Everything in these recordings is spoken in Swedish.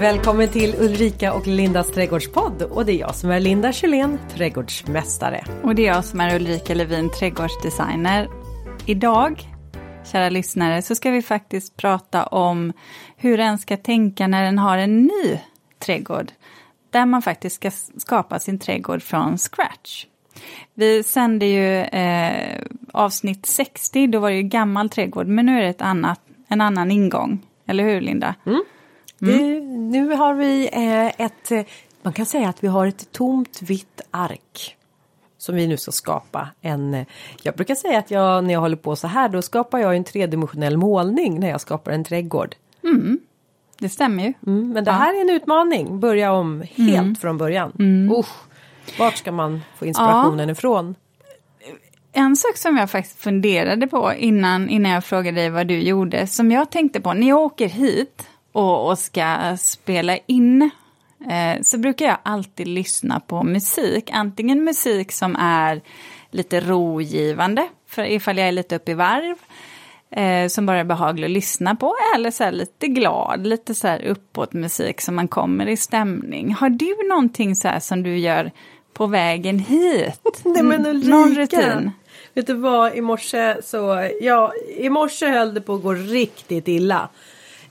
Välkommen till Ulrika och Lindas trädgårdspodd och det är jag som är Linda Kjellén, trädgårdsmästare. Och det är jag som är Ulrika Levin, trädgårdsdesigner. Idag, kära lyssnare, så ska vi faktiskt prata om hur en ska tänka när en har en ny trädgård. Där man faktiskt ska skapa sin trädgård från scratch. Vi sände ju eh, avsnitt 60, då var det ju gammal trädgård, men nu är det ett annat, en annan ingång. Eller hur Linda? Mm. Mm. Det, nu har vi eh, ett, eh, man kan säga att vi har ett tomt vitt ark. Som vi nu ska skapa en, eh, jag brukar säga att jag när jag håller på så här då skapar jag en tredimensionell målning när jag skapar en trädgård. Mm. Det stämmer ju. Mm, men det här är en utmaning, börja om helt mm. från början. Mm. Usch, vart ska man få inspirationen ja. ifrån? En sak som jag faktiskt funderade på innan, innan jag frågade dig vad du gjorde, som jag tänkte på, när jag åker hit och, och ska spela in eh, så brukar jag alltid lyssna på musik. Antingen musik som är lite rogivande, för ifall jag är lite uppe i varv, eh, som bara är behaglig att lyssna på, eller så lite glad, lite så här uppåt musik som man kommer i stämning. Har du någonting så här som du gör på vägen hit? Nej men Ulrika, Någon rutin? Vet du vad, i morse så, ja, i morse höll det på att gå riktigt illa.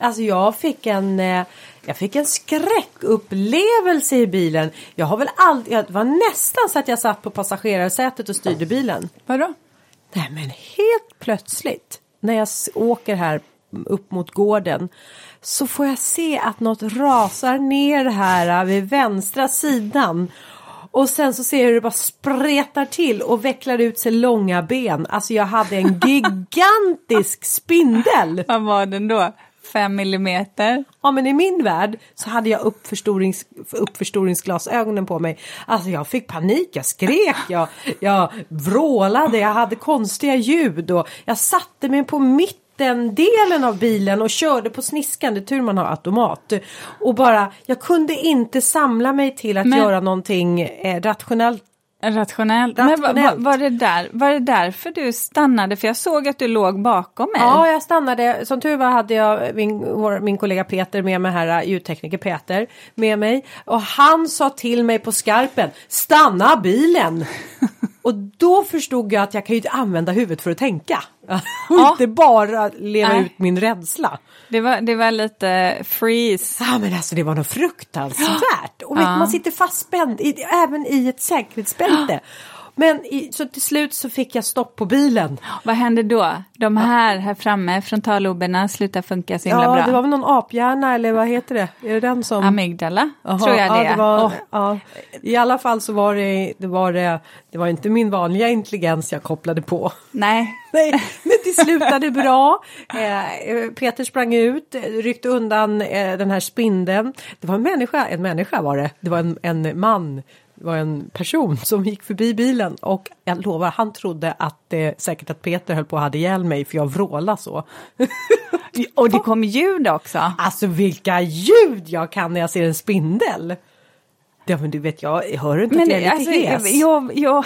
Alltså jag fick en, eh, jag fick en skräckupplevelse i bilen. Jag har väl aldrig, det var nästan så att jag satt på passagerarsätet och styrde bilen. Vadå? Nej men helt plötsligt när jag åker här upp mot gården så får jag se att något rasar ner här vid vänstra sidan. Och sen så ser jag hur det bara spretar till och vecklar ut sig långa ben. Alltså jag hade en gigantisk spindel. Vad var den då? Fem millimeter. Ja men i min värld så hade jag uppförstorings, uppförstoringsglasögonen på mig. Alltså jag fick panik, jag skrek, jag, jag vrålade, jag hade konstiga ljud och jag satte mig på mitt den delen av bilen och körde på sniskan, det tur man har automat. Och bara, jag kunde inte samla mig till att Men... göra någonting eh, rationellt Rationellt. Men var, var, det där, var det därför du stannade? För jag såg att du låg bakom mig. Ja, jag stannade. Som tur var hade jag min, vår, min kollega Peter med mig här, ljudtekniker Peter med mig. Och han sa till mig på skarpen, stanna bilen! och då förstod jag att jag kan ju inte använda huvudet för att tänka. och ja. inte bara leva Nej. ut min rädsla. Det var, det var lite freeze. Ja men alltså det var något fruktansvärt. Och ja. man sitter fastspänd i, även i ett säkerhetsbälte. Men i, så till slut så fick jag stopp på bilen. Vad hände då? De här här framme, frontalloberna, slutar funka så himla ja, bra. Ja, det var väl någon aphjärna eller vad heter det? Är det den som... Amygdala, Aha, tror jag det, ja, det var, oh. ja. I alla fall så var det, det var det, det var inte min vanliga intelligens jag kopplade på. Nej. Nej, men det slutade bra. Eh, Peter sprang ut, ryckte undan eh, den här spindeln. Det var en människa, en människa var det. Det var en, en man var en person som gick förbi bilen och jag lovar, han trodde att eh, säkert att Peter höll på att ha ihjäl mig för jag vrålade så. och det kom ljud också. Alltså vilka ljud jag kan när jag ser en spindel. Ja men du vet jag hör inte men, att jag är lite alltså, hes. Jag, jag,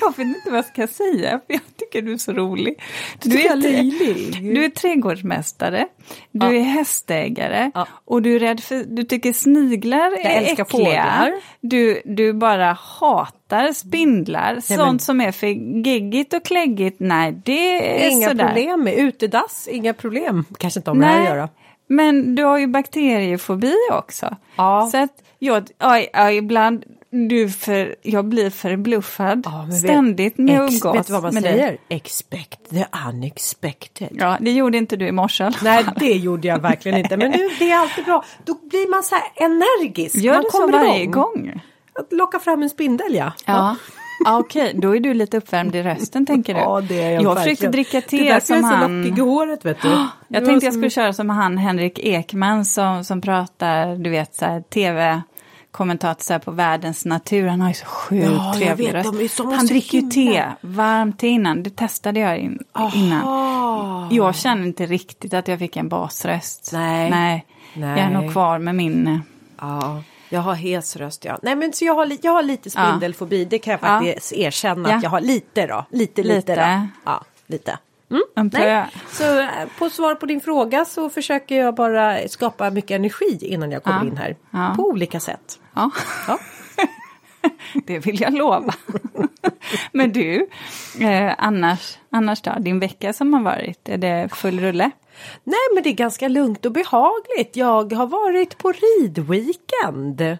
Jag vet inte vad jag ska säga, för jag tycker du är så rolig. Du, är, löjlig. du är trädgårdsmästare, du ja. är hästägare ja. och du är rädd för, du tycker sniglar jag är äckliga. Fåglar. Du, du bara hatar spindlar, nej, sånt men... som är för geggigt och kläggigt, nej det är Inga sådär. problem med utedass, inga problem. Kanske inte om det här att göra. Men du har ju bakteriefobi också. Ja. Så att jag, ja, ibland, du för, jag blir förbluffad ja, ständigt när jag umgås Vet du vad man säger? Det. Expect the unexpected. Ja, det gjorde inte du i morse. Nej, det gjorde jag verkligen inte. Men nu, det är alltid bra. Då blir man så här energisk. Gör man du så varje igång. gång? Att locka fram en spindel, ja. ja. Ah, Okej, okay. då är du lite uppvärmd i rösten tänker du. Ja, det är jag Jag försökte dricka te det som han... Det är så lockig i håret vet du. Jag tänkte jag skulle köra som han Henrik Ekman som, som pratar, du vet så här, tv kommentator på Världens natur. Han har ju så sjukt ja, trevlig röst. Han dricker ju te, varmt te innan. Det testade jag in, innan. Jag känner inte riktigt att jag fick en basröst. Nej. Nej. Nej. Jag är nog kvar med min... Eh, ja. Jag har hes röst ja. Nej men så jag har, jag har lite spindelfobi. Ja. Det kan jag faktiskt ja. erkänna att jag har lite då. Lite lite, lite. då. Ja, lite. Antar Nej. jag. Så eh, på svar på din fråga så försöker jag bara skapa mycket energi innan jag kommer Ja. in här. Ja. På olika sätt. Ja. Ja. Det vill jag lova. Men du, eh, annars, annars då? Din vecka som har varit, är det full rulle? Nej men det är ganska lugnt och behagligt. Jag har varit på ridweekend.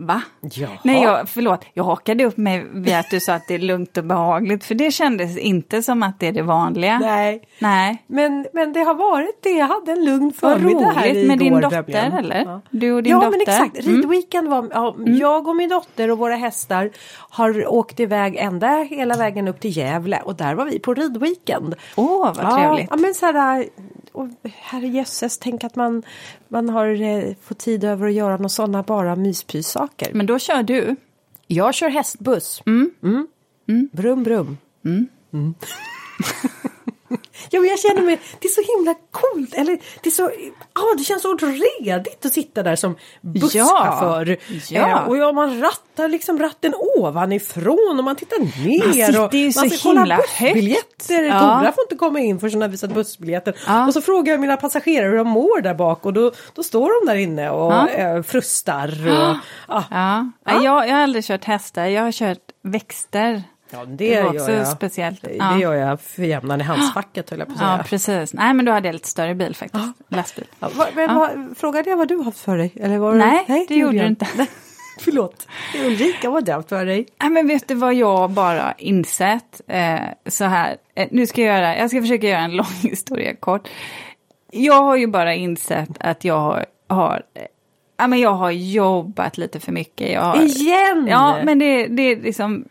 Va? Jaha. Nej, jag, förlåt, jag hakade upp mig vid att du sa att det är lugnt och behagligt, för det kändes inte som att det är det vanliga. Nej. Nej. Men, men det har varit det. Jag hade en lugn förmiddag här roligt med din igår, dotter, nämligen. eller? Ja. Du och din ja, dotter. men exakt. Mm. Ridweekend var, ja, jag och min dotter och våra hästar har åkt iväg ända hela vägen upp till Gävle och där var vi på ridweekend. Åh, vad trevligt. Ja, men så här, och herrejösses, tänk att man, man har eh, fått tid över att göra några sådana bara myspyssaker. Men då kör du. Jag kör hästbuss. Mm. Brum brum. Mm. ja men jag känner mig, det är så himla coolt, eller det är så, ja det känns så redigt att sitta där som busschaufför. Ja. Eh, och ja, man rattar liksom ratten ovanifrån och man tittar ner. Man sitter och ju man så ska kolla himla bussbiljetter. högt. Ja. Tora får inte komma in förrän hon har visat bussbiljetter. Ja. Och så frågar jag mina passagerare hur de mår där bak och då, då står de där inne och Ja. eh, frustar. Och, ja. Ja. Ja. Jag, jag har aldrig kört hästar, jag har kört växter. Ja, det, Det var gör också jag. speciellt. Det, Ja. det gör jag för jämnan i handskfacket höll jag på att säga. Ja, precis. Nej, men då hade jag lite större bil faktiskt. Lastbil. Ja, vad, men, vad, frågade jag vad du haft för dig? Eller var Nej, det gjorde jag du inte. Nej, Förlåt. Ulrika, vad har du haft för dig? Nej, men vet du vad jag bara insett? Eh, så här, eh, nu ska jag göra, jag ska försöka göra en lång historia kort. Jag har ju bara insett att jag har, har eh, ja, men jag har jobbat lite för mycket. Jag har, Igen? Ja, men det, det är liksom...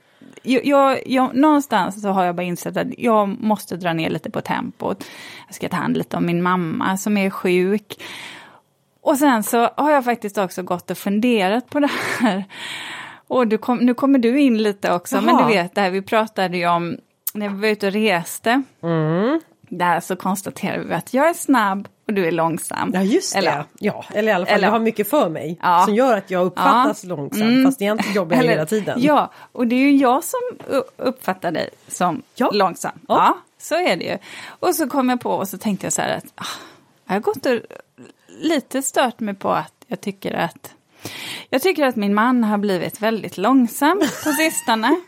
Jag, jag, jag, någonstans så har jag bara insett att jag måste dra ner lite på tempot. Jag ska ta hand lite om min mamma som är sjuk. Och sen så har jag faktiskt också gått och funderat på det här. Och kom, nu kommer du in lite också, men Jaha. du vet det här vi pratade ju om när vi var ute och reste. Mm. Där så konstaterade vi att jag är snabb och du är långsam. Ja, just det. Eller, ja, eller i alla fall, Eller- jag har mycket för mig. Ja. Som gör att jag uppfattas Ja. långsam, Mm. fast egentligen jobbar jag Eller- hela tiden. Ja, och det är ju jag som uppfattar dig som Ja. långsam. Ja. Ja. så är det ju. Och så kom jag på och så tänkte jag så här att ah, jag har gått och lite stört mig på att jag tycker att jag tycker att min man har blivit väldigt långsam på sistone.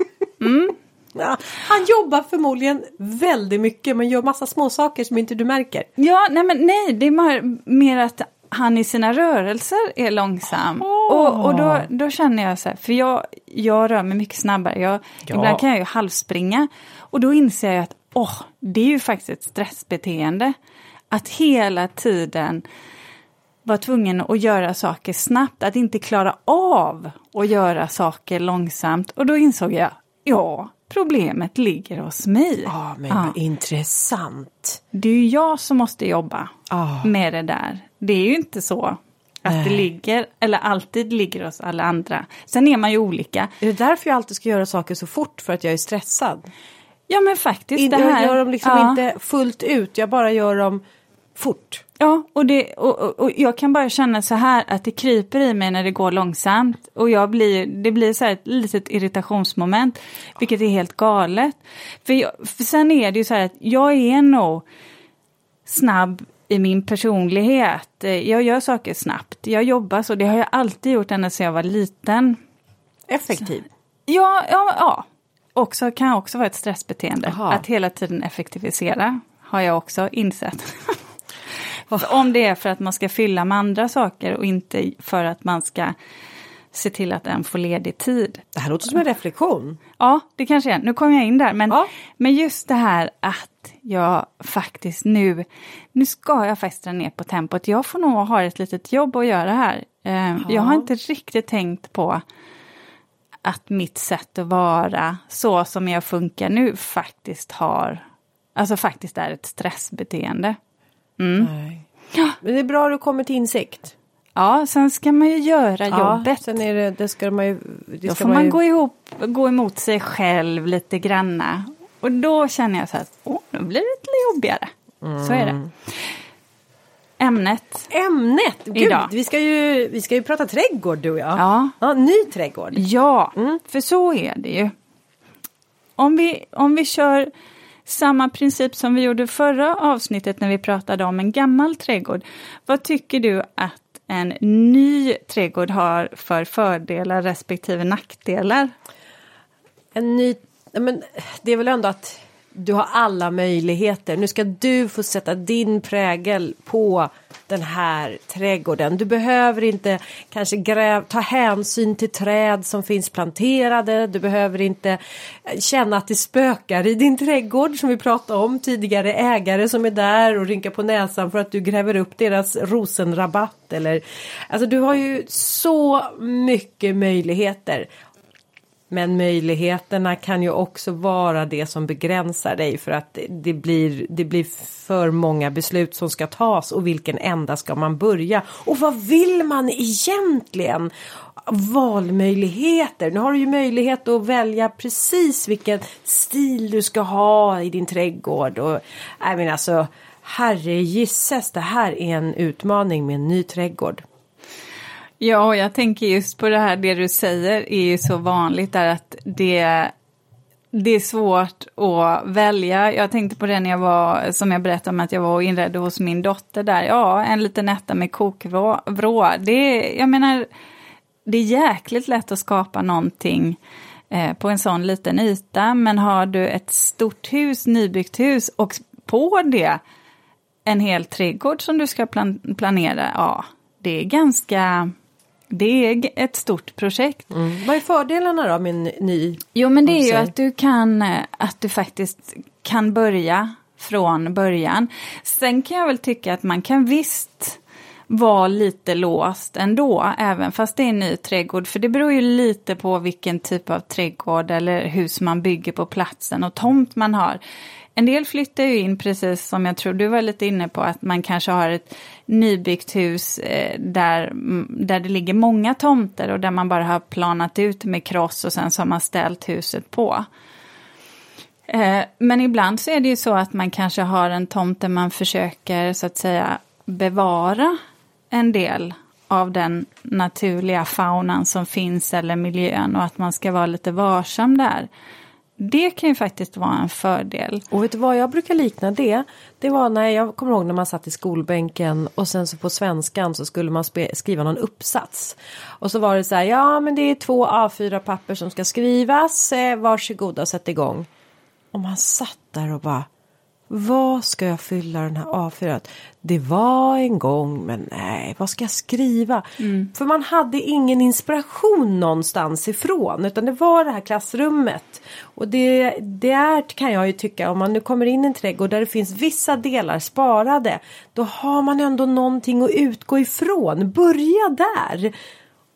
Ja, han jobbar förmodligen väldigt mycket, men gör massa små saker som inte du märker. Ja, nej men nej, det är mer, mer att han i sina rörelser är långsam. Och, och då, då känner jag så här, för jag, jag rör mig mycket snabbare. Jag, Ja. Ibland kan jag ju halvspringa. Och då inser jag att åh, det är ju faktiskt ett stressbeteende. Att hela tiden vara tvungen att göra saker snabbt, att inte klara av att göra saker långsamt. Och då insåg jag, ja, problemet ligger hos mig. Ja, men Ja. intressant. Det är ju jag som måste jobba Ja. med det där. Det är ju inte så att det Nej. ligger, eller alltid ligger hos alla andra. Sen är man ju olika. Är det därför jag alltid ska göra saker så fort? För att jag är stressad? Ja men faktiskt In, det här. Jag gör dem liksom ja, inte fullt ut, jag bara gör dem fort. Ja, och, det, och, och, och jag kan bara känna så här att det kryper i mig när det går långsamt. Och jag blir, det blir så här ett litet irritationsmoment, vilket är helt galet. För, jag, för sen är det ju så här att jag är nog snabb i min personlighet. Jag gör saker snabbt, jag jobbar så, det har jag alltid gjort ända sedan jag var liten. Effektiv. Ja, ja, ja. Också, kan också vara ett stressbeteende. Aha. Att hela tiden effektivisera har jag också insett. Om det är för att man ska fylla med andra saker och inte för att man ska se till att en får ledig tid. Det här låter som en reflektion. Ja, det kanske är. Nu kom jag in där. Men, Ja. men just det här att jag faktiskt nu, nu ska jag faktiskt dra ner på tempot. Jag får nog ha ett litet jobb att göra här. Eh, Jag har inte riktigt tänkt på att mitt sätt att vara så som jag funkar nu faktiskt har, alltså faktiskt är ett stressbeteende. Nej. Men det är bra att du kommer till insikt. Ja, sen ska man ju göra jobbet. sen är det, det ska man ju... Det Då ska får man ju, gå, ihop, gå emot sig själv lite granna. Och då känner jag så att, åh, nu blir det lite jobbigare. Så är det. Ämnet. Ämnet! Gud, Idag. vi ska, ju, vi ska ju prata trädgård du och jag. Ja. ja ny trädgård. Ja, för så är det ju. Om vi, om vi kör samma princip som vi gjorde förra avsnittet när vi pratade om en gammal trädgård. Vad tycker du att en ny trädgård har för fördelar respektive nackdelar? En ny, men det är väl ändå att du har alla möjligheter. Nu ska du få sätta din prägel på den här trädgården. Du behöver inte kanske gräv, ta hänsyn till träd som finns planterade. Du behöver inte eh, känna att det spökar i din trädgård som vi pratade om. Tidigare ägare som är där och rynkar på näsan för att du gräver upp deras rosenrabatt. Eller, alltså du har ju så mycket möjligheter. Men möjligheterna kan ju också vara det som begränsar dig för att det blir, det blir för många beslut som ska tas och vilken ända ska man börja? Och vad vill man egentligen? Valmöjligheter. Nu har du ju möjlighet att välja precis vilken stil du ska ha i din trädgård. Och, jag menar alltså, herre gisses, det här är en utmaning med en ny trädgård. Ja, jag tänker just på det här, det du säger är ju så vanligt där att det, det är svårt att välja. Jag tänkte på det när jag var, som jag berättade om att jag var och inredde hos min dotter där. Ja, en liten etta med kokvrå. Det, jag menar, det är jäkligt lätt att skapa någonting eh, på en sån liten yta. Men har du ett stort hus, nybyggt hus och på det en hel trädgård som du ska plan planera, ja, det är ganska det är ett stort projekt. Mm. Vad är fördelarna då med en ny? Jo men det är ju att du kan, eh, att du faktiskt kan börja från början. Sen kan jag väl tycka att man kan visst vara lite låst ändå, även fast det är en ny trädgård. För det beror ju lite på vilken typ av trädgård eller hus man bygger på platsen och tomt man har. En del flyttar ju in precis som jag tror du var lite inne på att man kanske har ett nybyggt hus eh, där, där det ligger många tomter och där man bara har planat ut med kross och sen så har man ställt huset på. Eh, men ibland så är det ju så att man kanske har en tomt där man försöker så att säga bevara en del av den naturliga faunan som finns eller miljön och att man ska vara lite varsam där. Det kan ju faktiskt vara en fördel. Och vet du vad jag brukar likna det? Det var när jag kommer ihåg när man satt i skolbänken och sen så på svenskan så skulle man skriva någon uppsats. Och så var det så här, ja men det är två A4 papper som ska skrivas, Varsågoda varsågoda sätt igång. Och man satt där och bara vad ska jag fylla den här A4? Det var en gång, men nej, vad ska jag skriva? Mm. För man hade ingen inspiration någonstans ifrån, utan det var det här klassrummet. Och det, det är, kan jag ju tycka, om man nu kommer in i en trädgård där det finns vissa delar sparade, då har man ändå någonting att utgå ifrån. Börja där!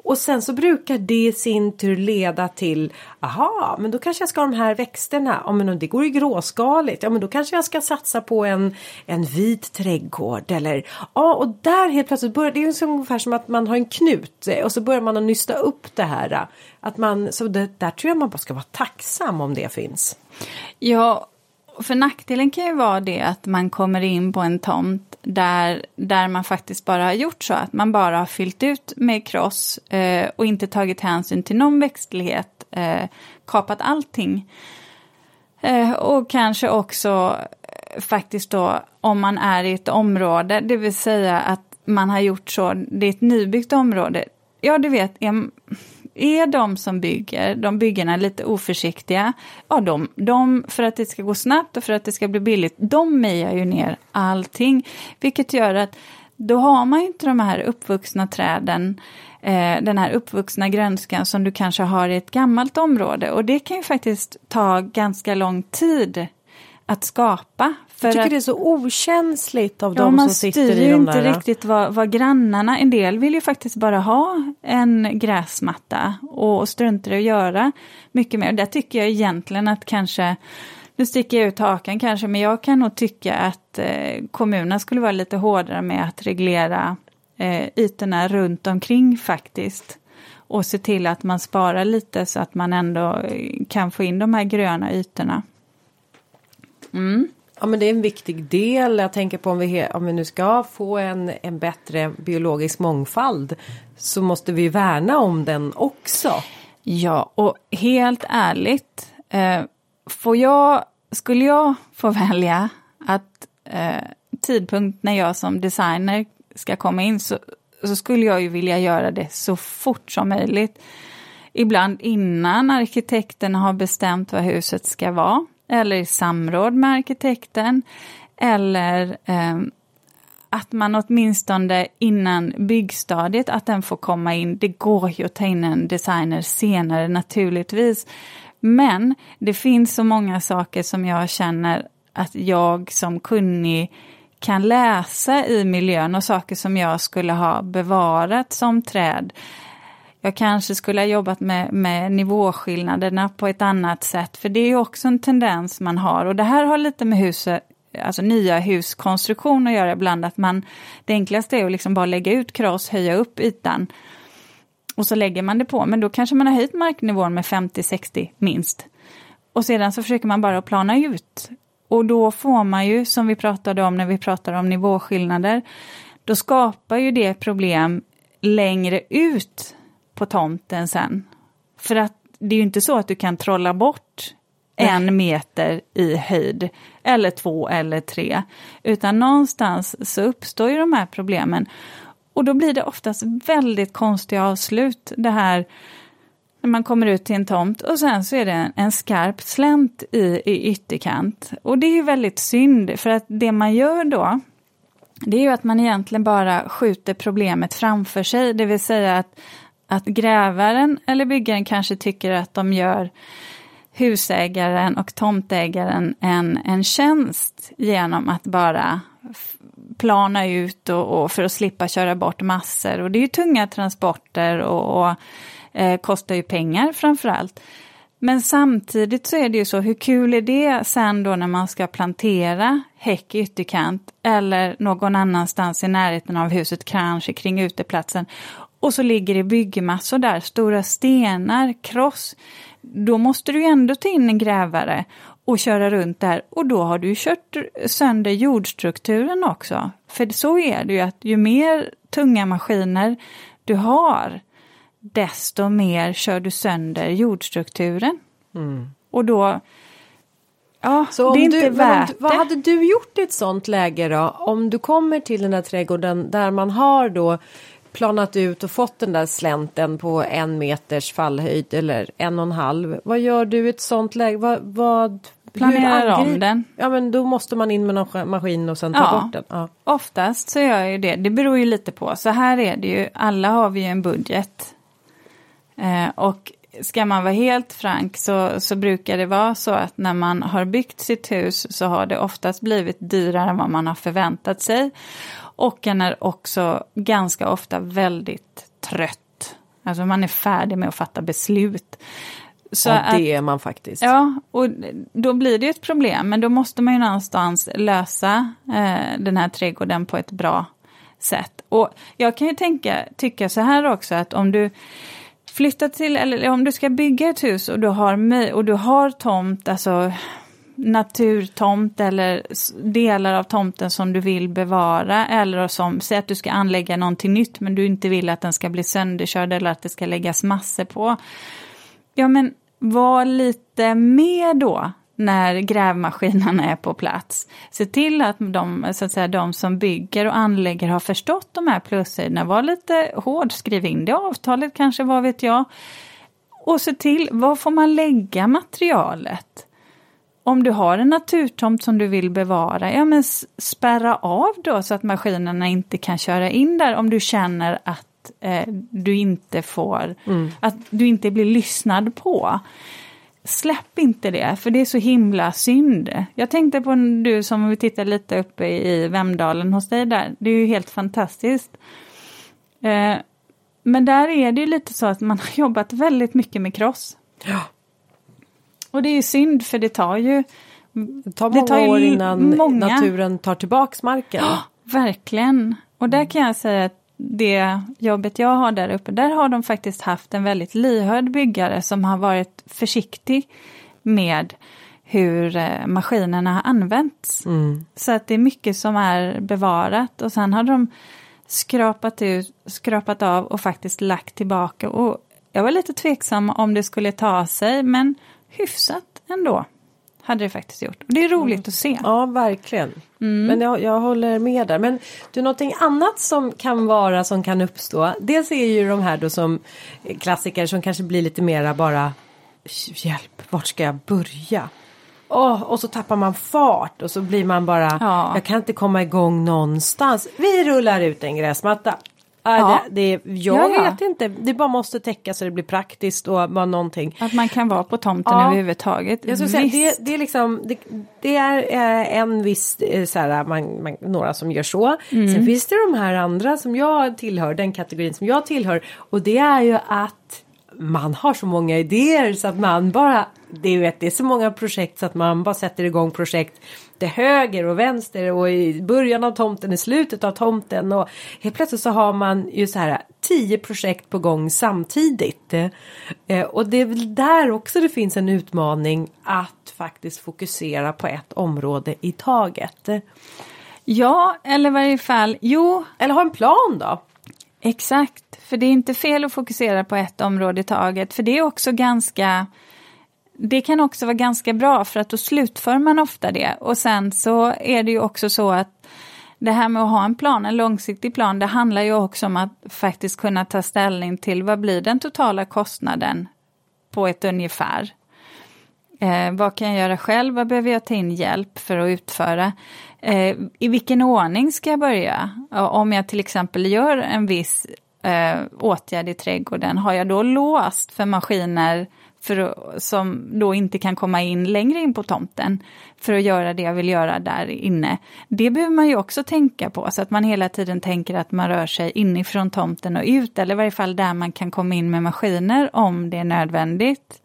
Och sen så brukar det i sin tur leda till, aha, men då kanske jag ska ha de här växterna, ja men det går ju gråskaligt, ja men då kanske jag ska satsa på en, en vit trädgård eller, ja och där helt plötsligt börjar, det är ju ungefär som att man har en knut eh, och så börjar man att nysta upp det här. Eh, att man, så det, där tror jag man bara ska vara tacksam om det finns. Ja, för nackdelen kan ju vara det att man kommer in på en tomt där, där man faktiskt bara har gjort så att man bara har fyllt ut med kross eh, och inte tagit hänsyn till någon växtlighet, eh, kapat allting. Eh, och kanske också eh, faktiskt då om man är i ett område, det vill säga att man har gjort så, det är ett nybyggt område. Ja, du vet, är de som bygger, de byggarna lite oförsiktiga, ja de, de, för att det ska gå snabbt och för att det ska bli billigt, de mejar ju ner allting. Vilket gör att då har man ju inte de här uppvuxna träden, eh, den här uppvuxna grönskan som du kanske har i ett gammalt område. Och det kan ju faktiskt ta ganska lång tid att skapa. För jag tycker att, det är så okänsligt av ja, de som sitter i de där. Man styr ju inte riktigt vad, vad grannarna, en del vill ju faktiskt bara ha en gräsmatta och struntar i att göra mycket mer. Där tycker jag egentligen att kanske nu sticker jag ut hakan kanske, men jag kan nog tycka att eh, kommunerna skulle vara lite hårdare med att reglera eh, ytorna runt omkring faktiskt. Och se till att man sparar lite så att man ändå eh, kan få in de här gröna ytorna. Mm. Ja men det är en viktig del. Jag tänker på om vi, om vi nu ska få en, en bättre biologisk mångfald så måste vi värna om den också. Ja och helt ärligt. Eh, får jag skulle jag få välja att eh, tidpunkt när jag som designer ska komma in så, så skulle jag ju vilja göra det så fort som möjligt. Ibland innan arkitekten har bestämt vad huset ska vara, eller i samråd med arkitekten, eller eh, att man åtminstone innan byggstadiet, att den får komma in. Det går ju att ta in en designer senare naturligtvis. Men det finns så många saker som jag känner att jag som kunnig kan läsa i miljön och saker som jag skulle ha bevarat som träd. Jag kanske skulle ha jobbat med, med nivåskillnaderna på ett annat sätt, för det är ju också en tendens man har. Och det här har lite med hus, alltså nya huskonstruktion att göra ibland, att man, det enklaste är att liksom bara lägga ut kross, höja upp ytan och så lägger man det på, men då kanske man har höjt marknivån med 50-60 minst. Och sedan så försöker man bara plana ut. Och då får man ju, som vi pratade om när vi pratade om nivåskillnader, då skapar ju det problem längre ut på tomten sen. För att det är ju inte så att du kan trolla bort en meter i höjd, eller två eller tre, utan någonstans så uppstår ju de här problemen. Och då blir det oftast väldigt konstiga avslut. Det här när man kommer ut till en tomt och sen så är det en, en skarp slänt i, i ytterkant. Och det är ju väldigt synd för att det man gör då det är ju att man egentligen bara skjuter problemet framför sig, det vill säga att, att grävaren eller byggaren kanske tycker att de gör husägaren och tomtägaren en, en tjänst genom att bara plana ut och, och, för att slippa köra bort massor. Och det är ju tunga transporter och, och eh, kostar ju pengar framför allt. Men samtidigt så är det ju så, hur kul är det sen då när man ska plantera häck i ytterkant eller någon annanstans i närheten av huset, kanske kring uteplatsen. Och så ligger det byggmassor där, stora stenar, kross. Då måste du ändå ta in en grävare och köra runt där och då har du kört sönder jordstrukturen också. För så är det ju att ju mer tunga maskiner du har, desto mer kör du sönder jordstrukturen. Mm. Och då, ja, så det är inte du, värt du, Vad hade du gjort i ett sånt läge då? Om du kommer till den där trädgården där man har då planat ut och fått den där slänten på en meters fallhöjd eller en och en halv. Vad gör du i ett sånt läge? Vad, vad Planerar om den. Ja men då måste man in med någon maskin och sen ta ja, bort den. Ja. Oftast så gör jag ju det. Det beror ju lite på. Så här är det ju, alla har vi ju en budget. Eh, och ska man vara helt frank så, så brukar det vara så att när man har byggt sitt hus så har det oftast blivit dyrare än vad man har förväntat sig. Och en är också ganska ofta väldigt trött. Alltså man är färdig med att fatta beslut. Så ja, det är man faktiskt. Ja, och då blir det ett problem. Men då måste man ju någonstans lösa eh, den här trädgården på ett bra sätt. Och jag kan ju tänka, tycka så här också att om du flytta till, eller om du ska bygga ett hus och du har, och du har tomt, alltså naturtomt eller delar av tomten som du vill bevara eller som, säg att du ska anlägga någonting nytt men du inte vill att den ska bli sönderkörd eller att det ska läggas massor på. Ja men var lite med då när grävmaskinerna är på plats. Se till att de, så att säga, de som bygger och anlägger har förstått de här plussidorna. Var lite hård, skriv in det i avtalet kanske, vad vet jag. Och se till, var får man lägga materialet? Om du har en naturtomt som du vill bevara, ja men spärra av då så att maskinerna inte kan köra in där om du känner att eh, du inte får, mm. att du inte blir lyssnad på. Släpp inte det, för det är så himla synd. Jag tänkte på du som vi tittar lite uppe i Vemdalen hos dig där, det är ju helt fantastiskt. Eh, men där är det ju lite så att man har jobbat väldigt mycket med kross. Ja. Och det är ju synd för det tar ju det tar många det tar år innan många... naturen tar tillbaks marken. Ja, verkligen. Och där kan jag säga att det jobbet jag har där uppe, där har de faktiskt haft en väldigt lyhörd byggare som har varit försiktig med hur eh, maskinerna har använts. Mm. Så att det är mycket som är bevarat och sen har de skrapat, ut, skrapat av och faktiskt lagt tillbaka. Och jag var lite tveksam om det skulle ta sig men hyfsat ändå. Hade det faktiskt gjort. Och det är roligt mm. att se. Ja, verkligen. Mm. Men jag, jag håller med där. Men du, någonting annat som kan vara som kan uppstå. Dels är ju de här då som klassiker som kanske blir lite mera bara hjälp, vart ska jag börja? Oh, och så tappar man fart och så blir man bara, ja. jag kan inte komma igång någonstans. Vi rullar ut en gräsmatta. Ja. Det, det, jag ja, ja. vet inte, det bara måste täcka så det blir praktiskt och bara någonting. Att man kan vara på tomten ja. överhuvudtaget. Jag skulle säga, det, det, är liksom, det, det är eh, en viss, eh, så här, man, man, några som gör så. Mm. Sen finns det de här andra som jag tillhör, den kategorin som jag tillhör. Och det är ju att man har så många idéer så att man bara, det, vet, det är så många projekt så att man bara sätter igång projekt till höger och vänster och i början av tomten, i slutet av tomten och helt plötsligt så har man ju så här tio projekt på gång samtidigt. Eh, och det är väl där också det finns en utmaning att faktiskt fokusera på ett område i taget. Ja, eller i varje fall, jo. Eller ha en plan då. Exakt, för det är inte fel att fokusera på ett område i taget, för det är också ganska det kan också vara ganska bra för att då slutför man ofta det. Och sen så är det ju också så att det här med att ha en plan, en långsiktig plan, det handlar ju också om att faktiskt kunna ta ställning till vad blir den totala kostnaden på ett ungefär. Eh, vad kan jag göra själv? Vad behöver jag ta in hjälp för att utföra? Eh, I vilken ordning ska jag börja? Om jag till exempel gör en viss eh, åtgärd i trädgården, har jag då låst för maskiner för, som då inte kan komma in längre in på tomten för att göra det jag vill göra där inne. Det behöver man ju också tänka på så att man hela tiden tänker att man rör sig inifrån tomten och ut eller i varje fall där man kan komma in med maskiner om det är nödvändigt.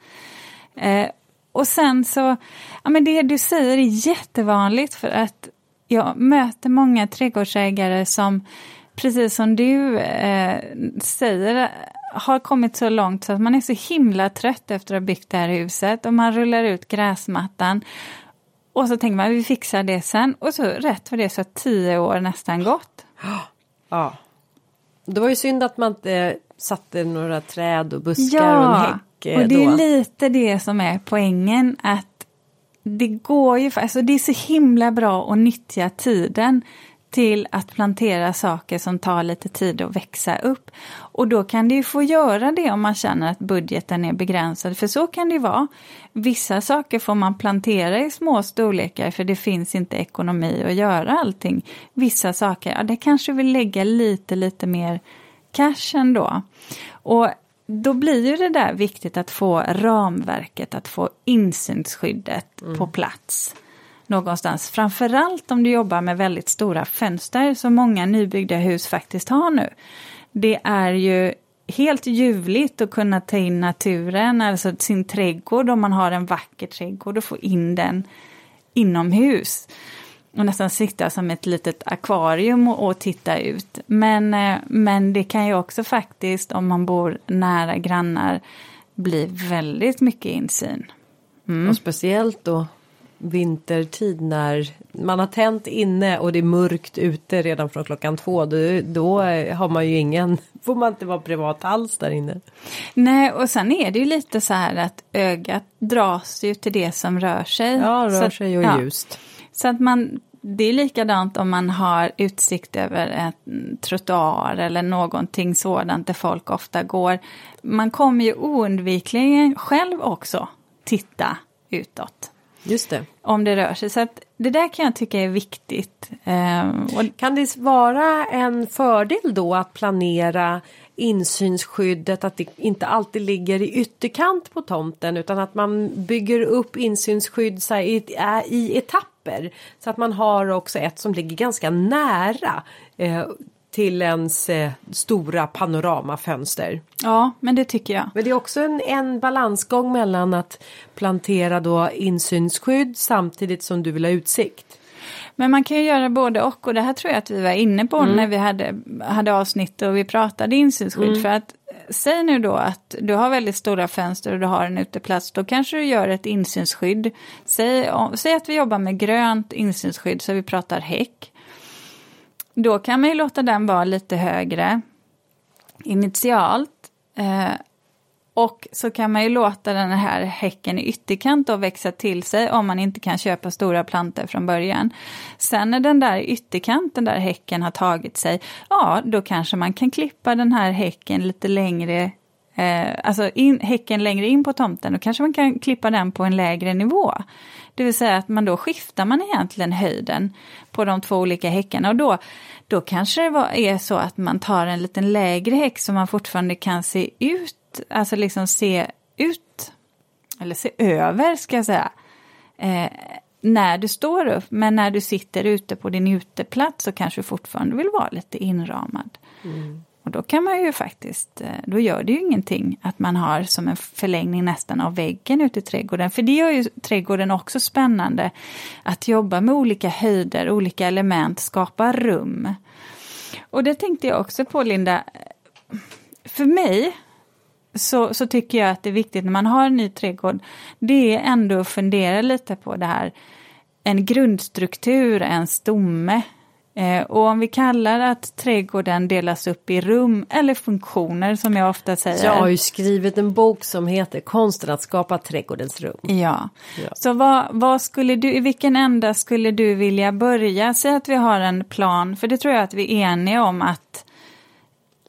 Eh, och sen så, ja men det du säger är jättevanligt för att jag möter många trädgårdsägare som precis som du eh, säger har kommit så långt så att man är så himla trött efter att ha byggt det här huset och man rullar ut gräsmattan. Och så tänker man vi fixar det sen och så rätt för det så har tio år nästan gått. Ja. Det var ju synd att man inte satte några träd och buskar ja, och en häck. Ja, och det är lite det som är poängen att det går ju, alltså det är så himla bra att nyttja tiden till att plantera saker som tar lite tid att växa upp. Och då kan det ju få göra det om man känner att budgeten är begränsad, för så kan det ju vara. Vissa saker får man plantera i små storlekar för det finns inte ekonomi att göra allting. Vissa saker, ja det kanske vill lägga lite, lite mer cash ändå. Och då blir ju det där viktigt att få ramverket, att få insynsskyddet mm. på plats någonstans. Framförallt om du jobbar med väldigt stora fönster som många nybyggda hus faktiskt har nu. Det är ju helt ljuvligt att kunna ta in naturen, alltså sin trädgård om man har en vacker trädgård och få in den inomhus. Och nästan sitta som ett litet akvarium och, och titta ut. Men, eh, men det kan ju också faktiskt, om man bor nära grannar, bli väldigt mycket insyn. Mm. Och speciellt då vintertid när man har tänt inne och det är mörkt ute redan från klockan två. Då, då har man ju ingen, får man inte vara privat alls där inne. Nej, och sen är det ju lite så här att ögat dras ju till det som rör sig. Ja, rör så, sig och ja. ljust. Så att man, det är likadant om man har utsikt över en trottoar eller någonting sådant där folk ofta går. Man kommer ju oundvikligen själv också titta utåt. Just det. Om det rör sig. Så att det där kan jag tycka är viktigt. Ehm, och kan det vara en fördel då att planera insynsskyddet, att det inte alltid ligger i ytterkant på tomten utan att man bygger upp insynsskydd så i, i etapper. Så att man har också ett som ligger ganska nära eh, till ens eh, stora panoramafönster. Ja, men det tycker jag. Men det är också en, en balansgång mellan att plantera då insynsskydd samtidigt som du vill ha utsikt. Men man kan ju göra både och och det här tror jag att vi var inne på mm. när vi hade, hade avsnitt och vi pratade insynsskydd. Mm. För att säg nu då att du har väldigt stora fönster och du har en uteplats, då kanske du gör ett insynsskydd. Säg, säg att vi jobbar med grönt insynsskydd så vi pratar häck. Då kan man ju låta den vara lite högre initialt. Eh, Och så kan man ju låta den här häcken i ytterkant då växa till sig om man inte kan köpa stora plantor från början. Sen när den där ytterkanten där häcken har tagit sig, ja då kanske man kan klippa den här häcken lite längre eh, alltså in, häcken längre in på tomten, då kanske man kan klippa den på en lägre nivå. Det vill säga att man då skiftar man egentligen höjden på de två olika häckarna och då, då kanske det var, är så att man tar en liten lägre häck så man fortfarande kan se ut, alltså liksom se ut, eller se över ska jag säga, eh, när du står upp, men när du sitter ute på din uteplats så kanske du fortfarande vill vara lite inramad. Mm. Och då kan man ju faktiskt, eh, då gör det ju ingenting att man har som en förlängning nästan av väggen ute i trädgården. För det gör ju trädgården också spännande. Att jobba med olika höjder, olika element, skapa rum. Och det tänkte jag också på Linda. För mig så, så tycker jag att det är viktigt när man har en ny trädgård, det är ändå att fundera lite på det här. En grundstruktur, en stomme, och om vi kallar att trädgården delas upp i rum eller funktioner som jag ofta säger. Jag har ju skrivit en bok som heter Konsten att skapa trädgårdens rum. Ja, ja. så vad, vad, skulle du, i vilken ända skulle du vilja börja? Säg att vi har en plan, för det tror jag att vi är eniga om att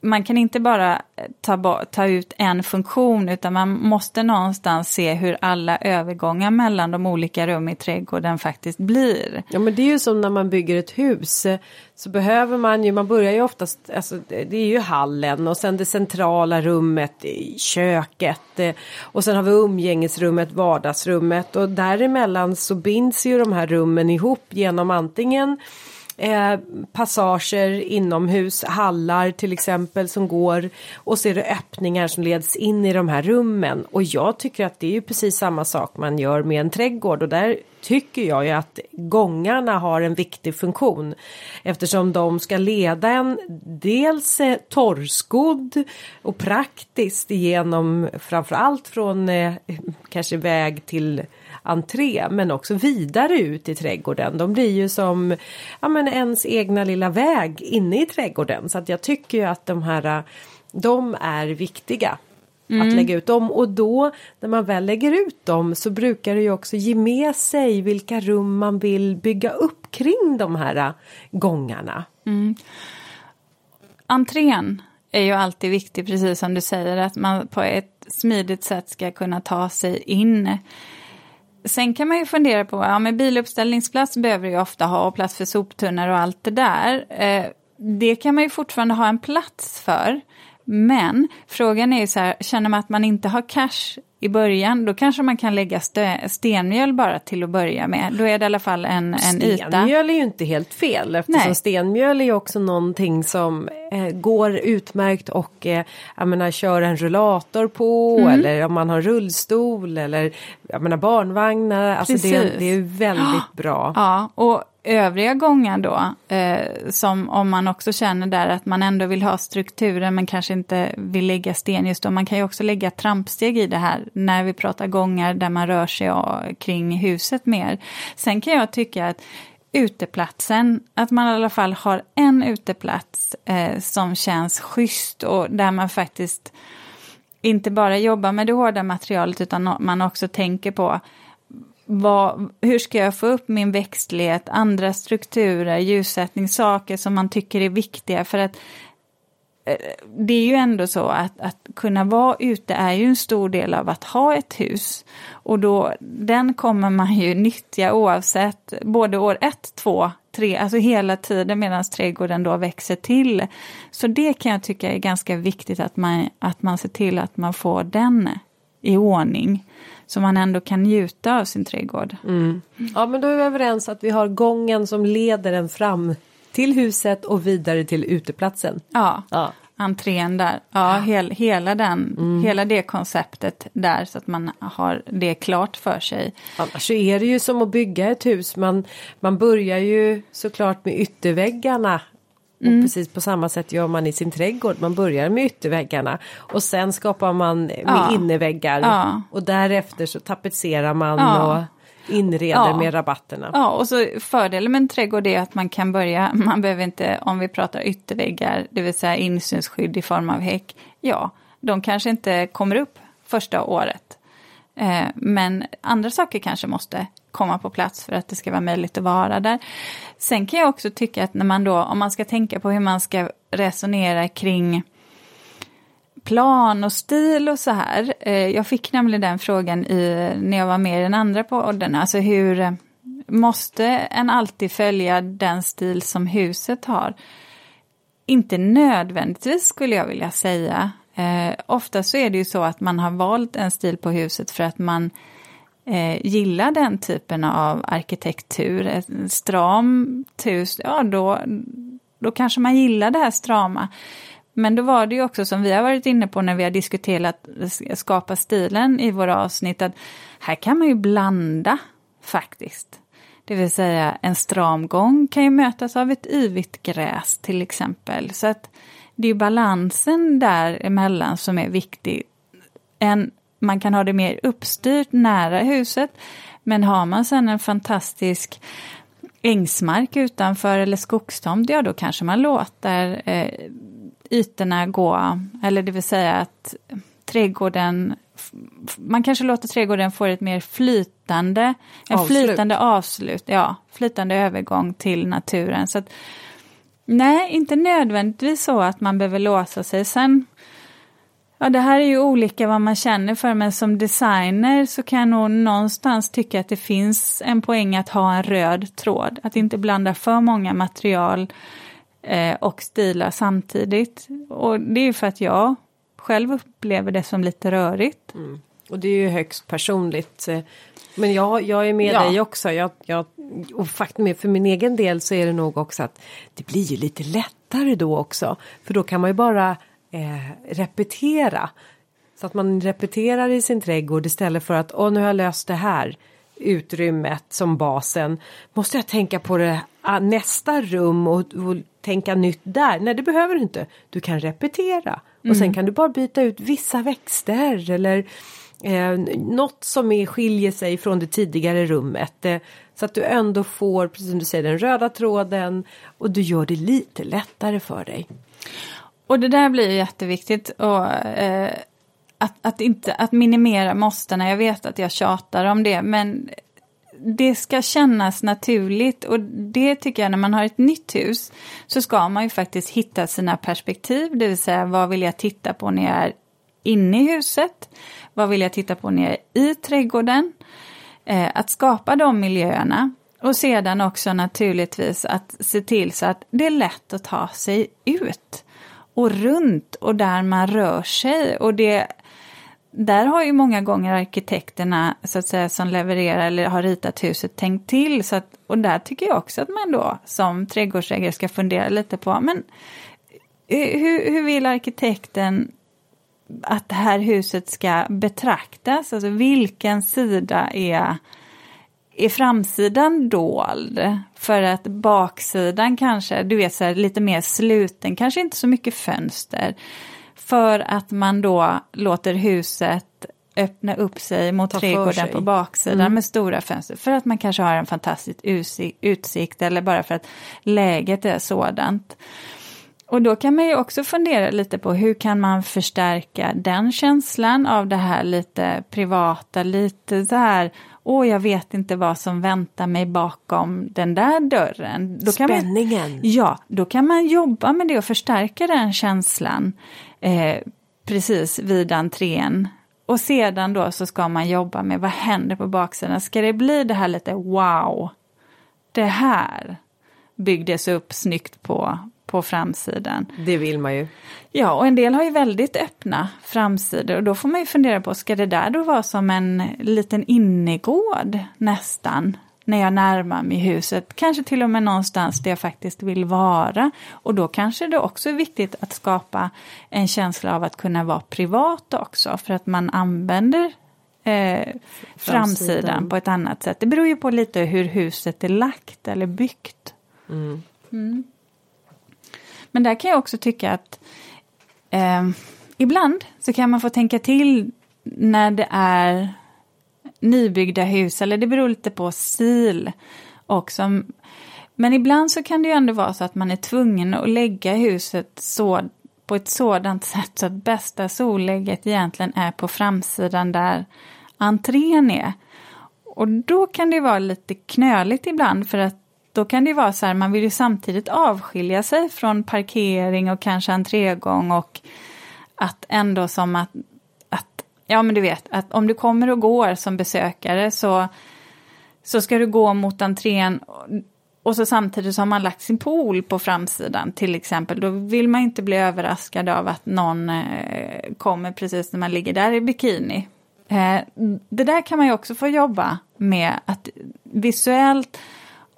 man kan inte bara eh, ta, ta ut en funktion utan man måste någonstans se hur alla övergångar mellan de olika rum i trädgården faktiskt blir. Ja men det är ju som när man bygger ett hus så behöver man ju, man börjar ju oftast, alltså det är ju hallen och sen det centrala rummet, köket eh, och sen har vi umgängesrummet, vardagsrummet och däremellan så binds ju de här rummen ihop genom antingen eh, passager inomhus, hallar till exempel som går och så är det öppningar som leds in i de här rummen. Och jag tycker att det är ju precis samma sak man gör med en trädgård. Och där tycker jag ju att gångarna har en viktig funktion. Eftersom de ska leda en dels eh, torrskodd och praktiskt igenom framförallt från eh, kanske väg till entré men också vidare ut i trädgården. De blir ju som ja, men ens egna lilla väg inne i trädgården så att jag tycker ju att de här de är viktiga. Mm. Att lägga ut dem och då när man väl lägger ut dem så brukar det ju också ge med sig vilka rum man vill bygga upp kring de här gångarna. Mm. Entrén är ju alltid viktig, precis som du säger, att man på ett smidigt sätt ska kunna ta sig in. Sen kan man ju fundera på, ja men biluppställningsplats behöver ju ofta ha och plats för soptunnor och allt det där. Eh, det kan man ju fortfarande ha en plats för. Men frågan är ju så här, känner man att man inte har cash i början, då kanske man kan lägga stenmjöl bara till att börja med. Då är det i alla fall en, en yta. Stenmjöl är ju inte helt fel eftersom Nej. stenmjöl är ju också någonting som eh, går utmärkt och eh, jag menar köra en rullator på mm. eller om man har rullstol eller jag menar barnvagnar. Alltså det, det är väldigt bra. Ja, och övriga gånger då, eh, som om man också känner där att man ändå vill ha strukturen men kanske inte vill lägga sten just då. Man kan ju också lägga trampsteg i det här när vi pratar gångar där man rör sig kring huset mer. Sen kan jag tycka att uteplatsen, att man i alla fall har en uteplats eh, som känns schysst och där man faktiskt inte bara jobbar med det hårda materialet utan man också tänker på vad, hur ska jag få upp min växtlighet, andra strukturer, ljussättning, saker som man tycker är viktiga för att eh, det är ju ändå så att, att kunna vara ute är ju en stor del av att ha ett hus. Och då, den kommer man ju nyttja oavsett både år ett, två, tre, alltså hela tiden medan trädgården då växer till. Så det kan jag tycka är ganska viktigt att man, att man ser till att man får den i ordning. Så man ändå kan njuta av sin trädgård. Mm. Ja men då är vi överens att vi har gången som leder en fram till huset och vidare till uteplatsen. Ja, ja. entrén där. Ja, hel, hela, den, mm. hela det konceptet där så att man har det klart för sig. Annars så är det ju som att bygga ett hus. Man, man börjar ju såklart med ytterväggarna Mm. Och precis på samma sätt gör man i sin trädgård. Man börjar med ytterväggarna och sen skapar man med ja. innerväggar. Ja. Och därefter så tapetserar man ja. och inreder med rabatterna. Ja, och så fördelen med en trädgård är att man kan börja, man behöver inte, om vi pratar ytterväggar, det vill säga insynsskydd i form av häck, ja, de kanske inte kommer upp första året. Eh, men andra saker kanske måste komma på plats för att det ska vara möjligt att vara där. Sen kan jag också tycka att när man då, om man ska tänka på hur man ska resonera kring plan och stil och så här. Eh, jag fick nämligen den frågan i, när jag var med i den andra podden, alltså hur eh, måste en alltid följa den stil som huset har? Inte nödvändigtvis skulle jag vilja säga. Eh, ofta så är det ju så att man har valt en stil på huset för att man eh, gillar den typen av arkitektur. Ett stramt hus, ja då, då kanske man gillar det här strama. Men då var det ju också som vi har varit inne på när vi har diskuterat skapa stilen i våra avsnitt, att här kan man ju blanda faktiskt. Det vill säga en stram gång kan ju mötas av ett yvigt gräs till exempel. Så att det är balansen däremellan som är viktig. En, man kan ha det mer uppstyrt nära huset, men har man sen en fantastisk ängsmark utanför eller skogstomt, ja då kanske man låter eh, ytorna gå, eller det vill säga att trädgården man kanske låter trädgården få ett mer flytande, en avslut. flytande avslut, ja, flytande övergång till naturen. Så att, nej, inte nödvändigtvis så att man behöver låsa sig. Sen, ja det här är ju olika vad man känner för, men som designer så kan jag nog någonstans tycka att det finns en poäng att ha en röd tråd, att inte blanda för många material eh, och stilar samtidigt. Och det är ju för att jag själv upplever det som lite rörigt. Mm. Och det är ju högst personligt. Eh, men jag, jag är med ja. dig också. Jag, jag, och faktum är för min egen del så är det nog också att det blir ju lite lättare då också. För då kan man ju bara eh, repetera. Så att man repeterar i sin trädgård istället för att åh nu har jag löst det här utrymmet som basen. Måste jag tänka på det ah, nästa rum och, och tänka nytt där? Nej det behöver du inte. Du kan repetera. Och sen mm. kan du bara byta ut vissa växter eller eh, något som är, skiljer sig från det tidigare rummet. Eh, så att du ändå får, precis som du säger, den röda tråden och du gör det lite lättare för dig. Och det där blir jätteviktigt. Och, eh, att, att, inte, att minimera måstena. Jag vet att jag tjatar om det, men det ska kännas naturligt och det tycker jag när man har ett nytt hus så ska man ju faktiskt hitta sina perspektiv, det vill säga vad vill jag titta på när jag är inne i huset? Vad vill jag titta på när jag är i trädgården? Eh, att skapa de miljöerna och sedan också naturligtvis att se till så att det är lätt att ta sig ut och runt och där man rör sig och det där har ju många gånger arkitekterna så att säga, som levererar eller har ritat huset tänkt till. Så att, och där tycker jag också att man då som trädgårdsägare ska fundera lite på men eh, hur, hur vill arkitekten att det här huset ska betraktas? Alltså vilken sida är, är framsidan dold? För att baksidan kanske, du vet så här, lite mer sluten, kanske inte så mycket fönster. För att man då låter huset öppna upp sig mot Ta trädgården på baksidan mm. med stora fönster. För att man kanske har en fantastisk utsikt eller bara för att läget är sådant. Och då kan man ju också fundera lite på hur kan man förstärka den känslan av det här lite privata, lite så här, åh jag vet inte vad som väntar mig bakom den där dörren. Då Spänningen! Man, ja, då kan man jobba med det och förstärka den känslan eh, precis vid entrén. Och sedan då så ska man jobba med vad händer på baksidan. Ska det bli det här lite wow, det här byggdes upp snyggt på, på framsidan. Det vill man ju. Ja, och en del har ju väldigt öppna framsidor och då får man ju fundera på, ska det där då vara som en liten innergård nästan? när jag närmar mig huset, kanske till och med någonstans där jag faktiskt vill vara. Och då kanske det också är viktigt att skapa en känsla av att kunna vara privat också, för att man använder eh, framsidan på ett annat sätt. Det beror ju på lite hur huset är lagt eller byggt. Mm. Mm. Men där kan jag också tycka att eh, ibland så kan man få tänka till när det är nybyggda hus, eller det beror lite på stil också. Men ibland så kan det ju ändå vara så att man är tvungen att lägga huset så på ett sådant sätt så att bästa sollägget egentligen är på framsidan där entrén är. Och då kan det vara lite knöligt ibland för att då kan det vara så här, man vill ju samtidigt avskilja sig från parkering och kanske entrégång och att ändå som att, att ja men du vet, att om du kommer och går som besökare så, så ska du gå mot entrén och så samtidigt så har man lagt sin pool på framsidan till exempel. Då vill man inte bli överraskad av att någon eh, kommer precis när man ligger där i bikini. Eh, det där kan man ju också få jobba med att visuellt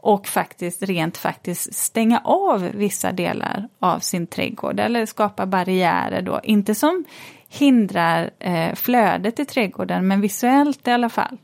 och faktiskt rent faktiskt stänga av vissa delar av sin trädgård eller skapa barriärer då. Inte som hindrar eh, flödet i trädgården men visuellt i alla fall.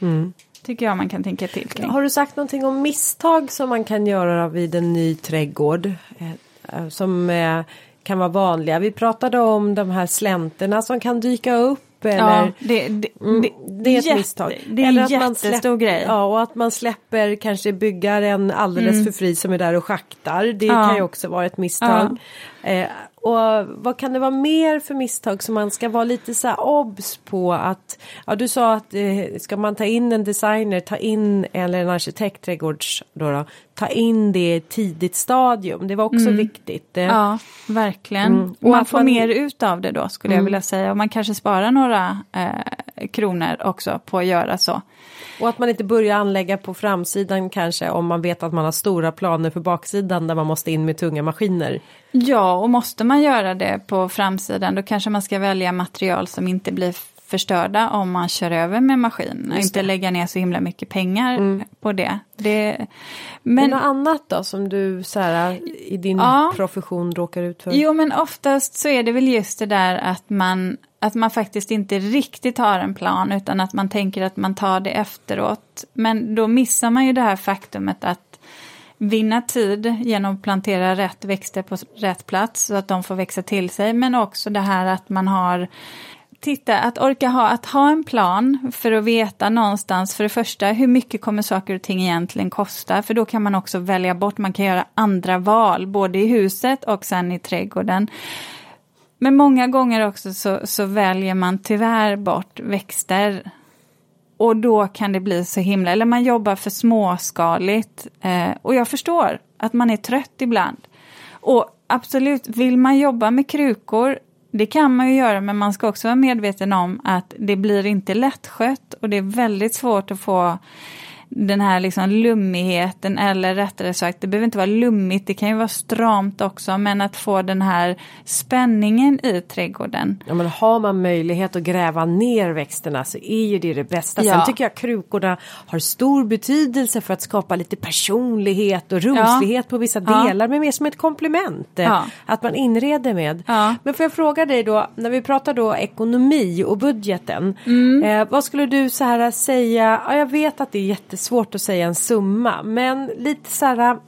Mm. Tycker jag man kan tänka till kring. Har du sagt någonting om misstag som man kan göra vid en ny trädgård? Eh, som eh, kan vara vanliga. Vi pratade om de här slänterna som kan dyka upp eller, ja, det, det, mm, det är ett jätte, misstag. Det är eller en jättestor grej. Ja, och att man släpper kanske byggaren alldeles mm. för fri som är där och schaktar. Det ja. kan ju också vara ett misstag. Ja. Eh, och vad kan det vara mer för misstag som man ska vara lite så här obs på att ja du sa att eh, ska man ta in en designer, ta in eller en arkitekt trädgårds då, då ta in det i ett tidigt stadium. Det var också mm. viktigt. Ja, verkligen. Mm. Och man får man... mer ut av det då skulle mm. jag vilja säga och man kanske sparar några eh, kronor också på att göra så. Och att man inte börjar anlägga på framsidan kanske om man vet att man har stora planer för baksidan där man måste in med tunga maskiner. Ja, och måste man göra det på framsidan då kanske man ska välja material som inte blir förstörda om man kör över med maskin. Och inte lägga ner så himla mycket pengar mm. på det. det men, något annat då som du så här, i din ja, profession råkar ut för? Jo men oftast så är det väl just det där att man att man faktiskt inte riktigt har en plan utan att man tänker att man tar det efteråt. Men då missar man ju det här faktumet att vinna tid genom att plantera rätt växter på rätt plats så att de får växa till sig. Men också det här att man har Titta, att orka ha, att ha en plan för att veta någonstans för det första hur mycket kommer saker och ting egentligen kosta för då kan man också välja bort, man kan göra andra val både i huset och sen i trädgården. Men många gånger också så, så väljer man tyvärr bort växter. Och då kan det bli så himla, eller man jobbar för småskaligt. Eh, och jag förstår att man är trött ibland. Och absolut, vill man jobba med krukor, det kan man ju göra, men man ska också vara medveten om att det blir inte lättskött och det är väldigt svårt att få den här liksom lummigheten eller rättare sagt, det behöver inte vara lummigt, det kan ju vara stramt också, men att få den här spänningen i trädgården. Ja men har man möjlighet att gräva ner växterna så är ju det det bästa. Ja. Sen tycker jag krukorna har stor betydelse för att skapa lite personlighet och rumslighet ja. på vissa delar, ja. men mer som ett komplement. Ja. Att man inreder med. Men får jag fråga dig då, när vi pratar då ekonomi och budgeten, mm. eh, vad skulle du så här säga, ja, jag vet att det är jättes svårt att säga en summa men lite så här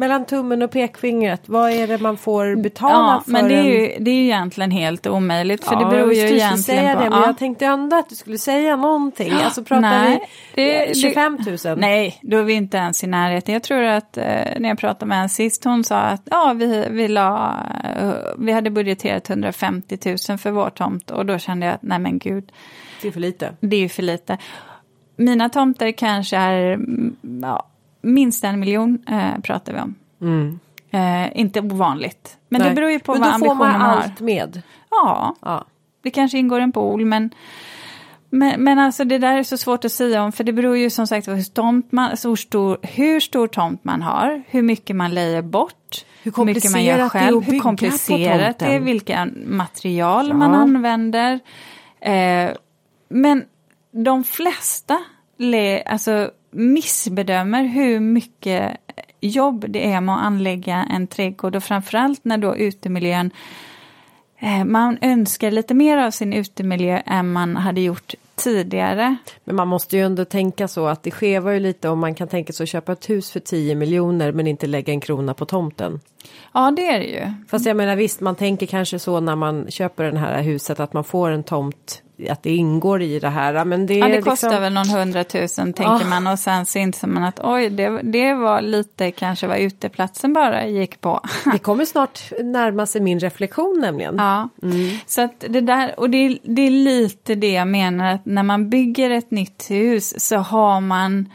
mellan tummen och pekfingret, vad är det man får betala ja, för? Men det är, ju, det är ju egentligen helt omöjligt för ja, det beror ju egentligen säga på... Det, men jag tänkte ändå att du skulle säga någonting. Alltså pratar nej, vi det, 25 000? Nej, då är vi inte ens i närheten. Jag tror att eh, när jag pratade med henne sist, hon sa att ja, vi, vi, la, uh, vi hade budgeterat 150 000 för vår tomt och då kände jag att nej men gud. Det är för lite. Det är ju för lite mina tomter kanske är mm, ja, minst en miljon eh, pratar vi om. Mm. Eh, inte ovanligt. Men Nej. det beror ju på men vad ambitionen har. Men då får man allt med? Ja. ja. Det kanske ingår en pool men men, men alltså det där är så svårt att säga om för det beror ju som sagt på hur, man, så stor, hur stor tomt man har, hur mycket man lejer bort, hur, hur mycket man gör själv, hur komplicerat det är, vilka material ja. man använder. Eh, men de flesta alltså, missbedömer hur mycket jobb det är med att anlägga en trädgård och framförallt när då utemiljön eh, man önskar lite mer av sin utemiljö än man hade gjort tidigare. Men man måste ju ändå tänka så att det skevar ju lite om man kan tänka sig att köpa ett hus för 10 miljoner men inte lägga en krona på tomten. Ja det är det ju. Fast jag menar visst man tänker kanske så när man köper det här huset att man får en tomt att det ingår i det här. Men det, Ja, det kostar liksom, väl någon hundratusen tänker Ah. man och sen så inser man att oj, det, det var lite kanske vad uteplatsen bara gick på. det kommer snart närma sig min reflektion nämligen. Ja, så att det där, och det, det är lite det jag menar att när man bygger ett nytt hus så har man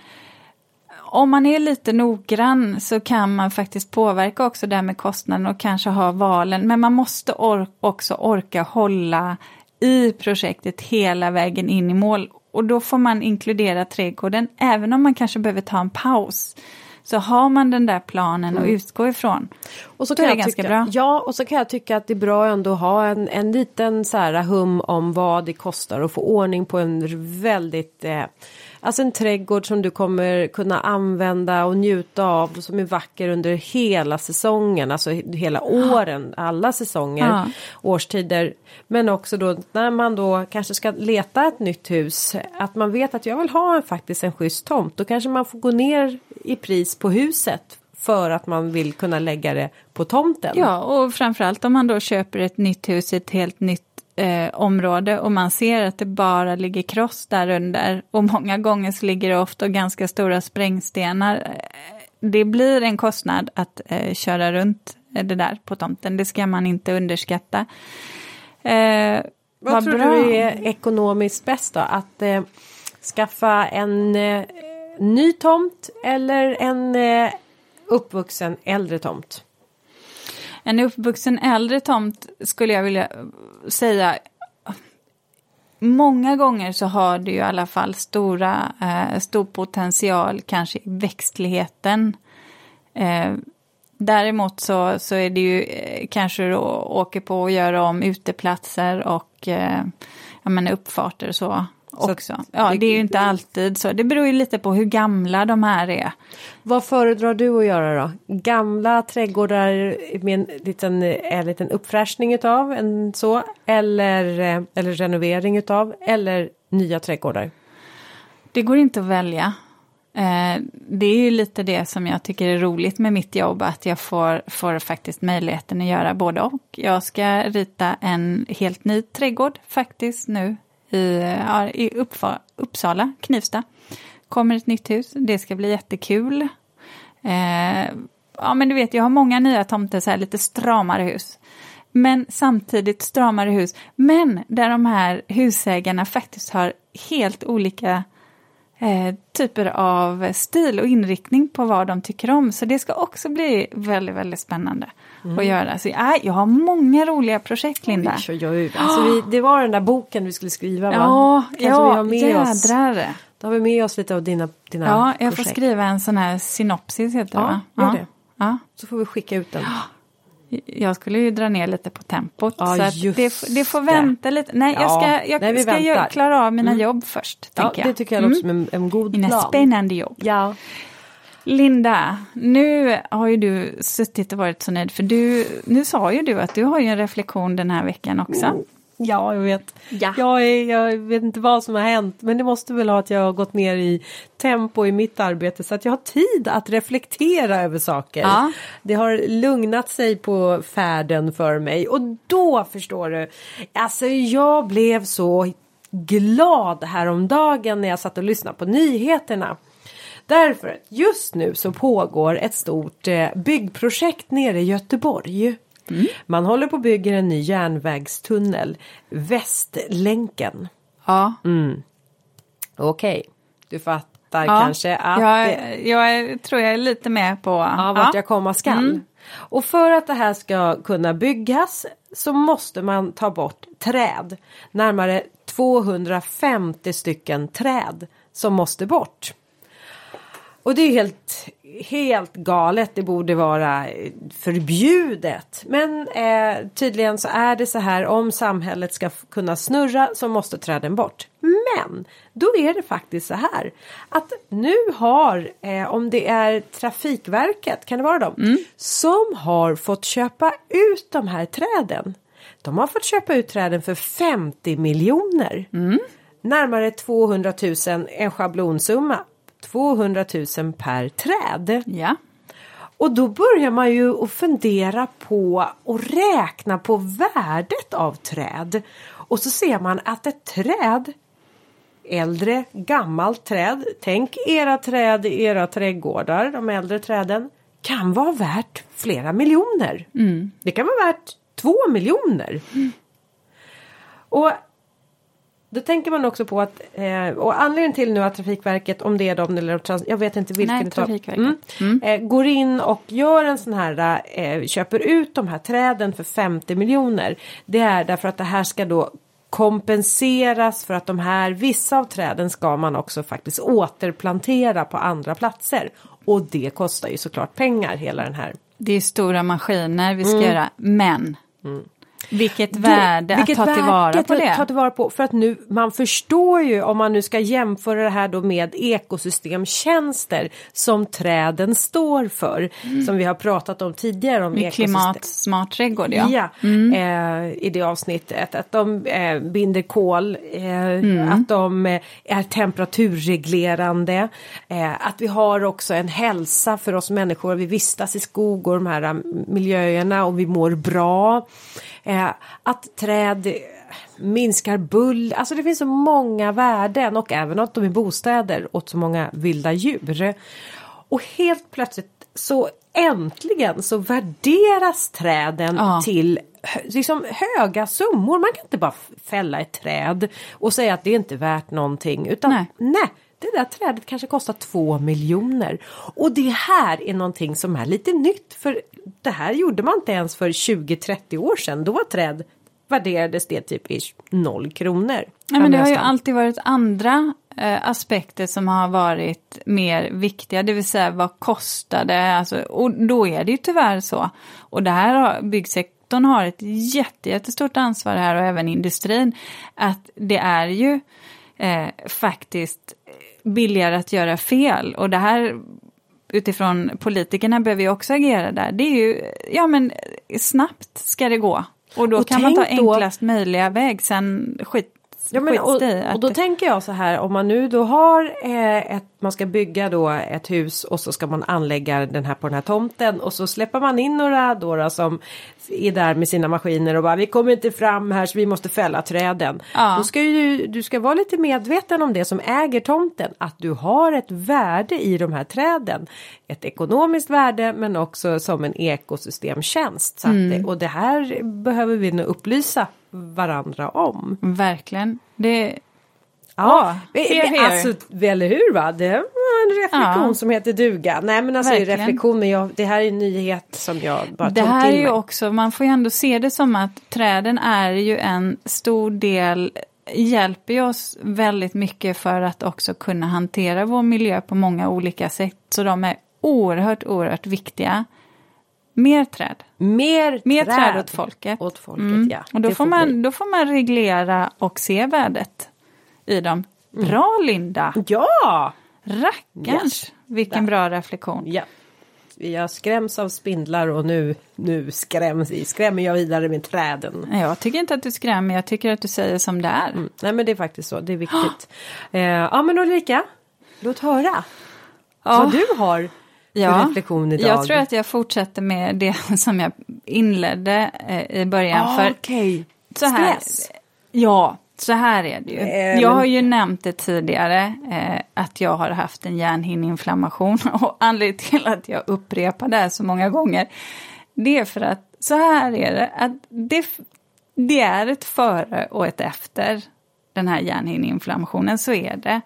om man är lite noggrann så kan man faktiskt påverka också det här med kostnaden och kanske ha valen. Men man måste or också orka hålla i projektet hela vägen in i mål. Och då får man inkludera trädgården, även om man kanske behöver ta en paus. Så har man den där planen att utgå ifrån. Och så kan är jag det ganska tycka, bra. Ja, och så kan jag tycka att det är bra ändå att ha en, en liten så här hum om vad det kostar och få ordning på en väldigt eh, Alltså en trädgård som du kommer kunna använda och njuta av och som är vacker under hela säsongen, alltså hela åren, alla säsonger, Ja. årstider. Men också då när man då kanske ska leta ett nytt hus, att man vet att jag vill ha en, faktiskt en schysst tomt. Då kanske man får gå ner i pris på huset för att man vill kunna lägga det på tomten. Ja, och framförallt om man då köper ett nytt hus ett helt nytt eh, område och man ser att det bara ligger kross där under och många gånger så ligger det ofta ganska stora sprängstenar. Eh, Det blir en kostnad att eh, köra runt eh, det där på tomten, det ska man inte underskatta. Eh, Vad, tror bra. du är ekonomiskt bäst då? Att eh, skaffa en eh, ny tomt eller en uppvuxen äldre tomt? En uppvuxen äldre tomt skulle jag vilja säga Många gånger så har du ju i alla fall stora, eh, stor potential kanske i växtligheten. Eh, däremot så, så är det ju eh, kanske du åker på att göra om uteplatser och eh, jag menar uppfarter och så så också. Ja, det- det är ju inte alltid så. Det beror ju lite på hur gamla de här är. Vad föredrar du att göra då? Gamla trädgårdar med en liten, en liten uppfräschning utav en så eller, eh, eller renovering utav eller nya trädgårdar? Det går inte att välja. Eh, det är ju lite det som jag tycker är roligt med mitt jobb, att jag får, får faktiskt möjligheten att göra både och. Jag ska rita en helt ny trädgård faktiskt nu i, ja, i Uppfa, Uppsala, Knivsta. Kommer ett nytt hus, det ska bli jättekul. Eh, ja men du vet, jag har många nya tomter, så här lite stramare hus. Men samtidigt stramare hus. Men där de här husägarna faktiskt har helt olika eh, typer av stil och inriktning på vad de tycker om. Så det ska också bli väldigt, väldigt spännande att göra. Så, äh, jag har många roliga projekt, Linda. Oj, oj, oj. Alltså, vi, det var den där boken vi skulle skriva va? Ja, Kanske vi ja har med oss, jädrar. då har vi med oss lite av dina, dina Ja, jag får skriva en sån här synopsis heter det Ja, va? gör det. Ja. Så får vi skicka ut den. Jag skulle ju dra ner lite på tempot. Ja, så det, det får det. vänta lite. Nej, jag Ja, ska, jag nej, ska göra, klara av mina jobb först. Ja, tänker jag. det tycker jag låter som en, en god Mina plan. spännande jobb. Ja. Linda, nu har ju du suttit och varit så nöjd för du, nu sa ju du att du har ju en reflektion den här veckan också. Ja, jag vet. Ja. Jag, är, jag vet inte vad som har hänt, men det måste väl ha att jag har gått ner i tempo i mitt arbete så att jag har tid att reflektera över saker. Ja. Det har lugnat sig på färden för mig och då förstår du, alltså jag blev så glad häromdagen när jag satt och lyssnade på nyheterna. Därför att just nu så pågår ett stort eh, byggprojekt nere i Göteborg. Man håller på att bygga en ny järnvägstunnel, Västlänken. Ja, Okej, du fattar ja. kanske att jag, det- jag tror jag är lite med på... Ja, vart jag komma skall. Och för att det här ska kunna byggas så måste man ta bort träd. Närmare 250 stycken träd som måste bort. Och det är helt, helt galet. Det borde vara förbjudet. Men eh, tydligen så är det så här om samhället ska kunna snurra så måste träden bort. Men då är det faktiskt så här att nu har, eh, om det är Trafikverket, kan det vara dem, som har fått köpa ut de här träden. De har fått köpa ut träden för 50 miljoner. Närmare 200 000, en schablonsumma. 200 000 per träd. Ja. Och då börjar man ju att fundera på och räkna på värdet av träd. Och så ser man att ett träd äldre, gammalt träd. Tänk era träd i era trädgårdar, de äldre träden. Kan vara värt flera miljoner. Mm. Det kan vara värt två miljoner. Och då tänker man också på att, eh, och anledningen till nu att Trafikverket, om det är de eller trans, jag vet inte vilken Nej, Trafikverket. Mm, eh, går in och gör en sån här, eh, köper ut de här träden för 50 miljoner. Det är därför att det här ska då kompenseras för att de här, vissa av träden ska man också faktiskt återplantera på andra platser. Och det kostar ju såklart pengar hela den här Det är stora maskiner vi ska Mm. göra, men vilket värde vilket att ta tillvara på att det. Ta tillvara på för att nu man förstår ju om man nu ska jämföra det här då med ekosystemtjänster som träden står för. Som vi har pratat om tidigare om Med ekosystem. klimatsmart trädgård, ja. Ja, eh, i det avsnittet. Att de eh, binder kol, eh, att de eh, är temperaturreglerande. Eh, att vi har också en hälsa för oss människor. Vi vistas i skog och de här eh, miljöerna och vi mår bra. Eh, att träd minskar bull, alltså det finns så många värden och även att de är bostäder åt så många vilda djur. Och helt plötsligt så äntligen så värderas träden Ja. till liksom höga summor. Man kan inte bara fälla ett träd och säga att det är inte värt någonting utan Nej. nej. Det där trädet kanske kostar två miljoner. Och det här är någonting som är lite nytt för det här gjorde man inte ens för 20-30 år sedan. Då var träd värderades det typ i noll kronor. Nej, men det har ju alltid varit andra eh, aspekter som har varit mer viktiga, det vill säga vad kostade, alltså, och då är det ju tyvärr så. Och det här har, byggsektorn har ett jätte, jättestort ansvar här och även industrin, att det är ju eh, faktiskt billigare att göra fel och det här utifrån politikerna behöver ju också agera där. Det är ju, ja men snabbt ska det gå. Och då Och kan man ta tänk då- enklast möjliga väg, sen skit, Ja, men, och, och då tänker jag så här om man nu då har eh, ett, man ska bygga då ett hus och så ska man anlägga den här på den här tomten och så släpper man in några då, då som är där med sina maskiner och bara vi kommer inte fram här så vi måste fälla träden. Ja. Då ska ju du, ska vara lite medveten om det som äger tomten att du har ett värde i de här träden. Ett ekonomiskt värde men också som en ekosystemtjänst. Så Mm. det, och det här behöver vi nu upplysa varandra om. Verkligen. Det, Ja, alltså eller hur va? Det var en reflektion Ja. som heter duga. Nej men alltså Verkligen. reflektion, men jag, det här är en nyhet som jag bara det tog här är till ju mig. också, man får ju ändå se det som att träden är ju en stor del, hjälper ju oss väldigt mycket för att också kunna hantera vår miljö på många olika sätt. Så de är oerhört, oerhört viktiga. Mer träd. Mer, Mer träd åt folket. Åt folket Mm. ja. Och då Det får, bli. man, då får man reglera och se värdet i dem. Bra Linda! Ja! Rackarns! Yes. Vilken bra reflektion. Ja. Jag skräms av spindlar och nu, nu skräms, skrämmer jag vidare med träden. Jag tycker inte att du skrämmer, jag tycker att du säger som det är. Mm. Nej men det är faktiskt så, det är viktigt. eh, ja men Ulrika, låt höra. Vad du har för reflektion idag. Jag tror att jag fortsätter med det som jag inledde eh, i början. ah, Okej, här, stress. Ja, så här är det ju. Eh, jag har ju nämnt det tidigare eh, att jag har haft en hjärnhinneinflammation och anledningen till att jag upprepar det här så många gånger det är för att så här är det, att det, det är ett före och ett efter den här hjärnhinneinflammationen, så är det.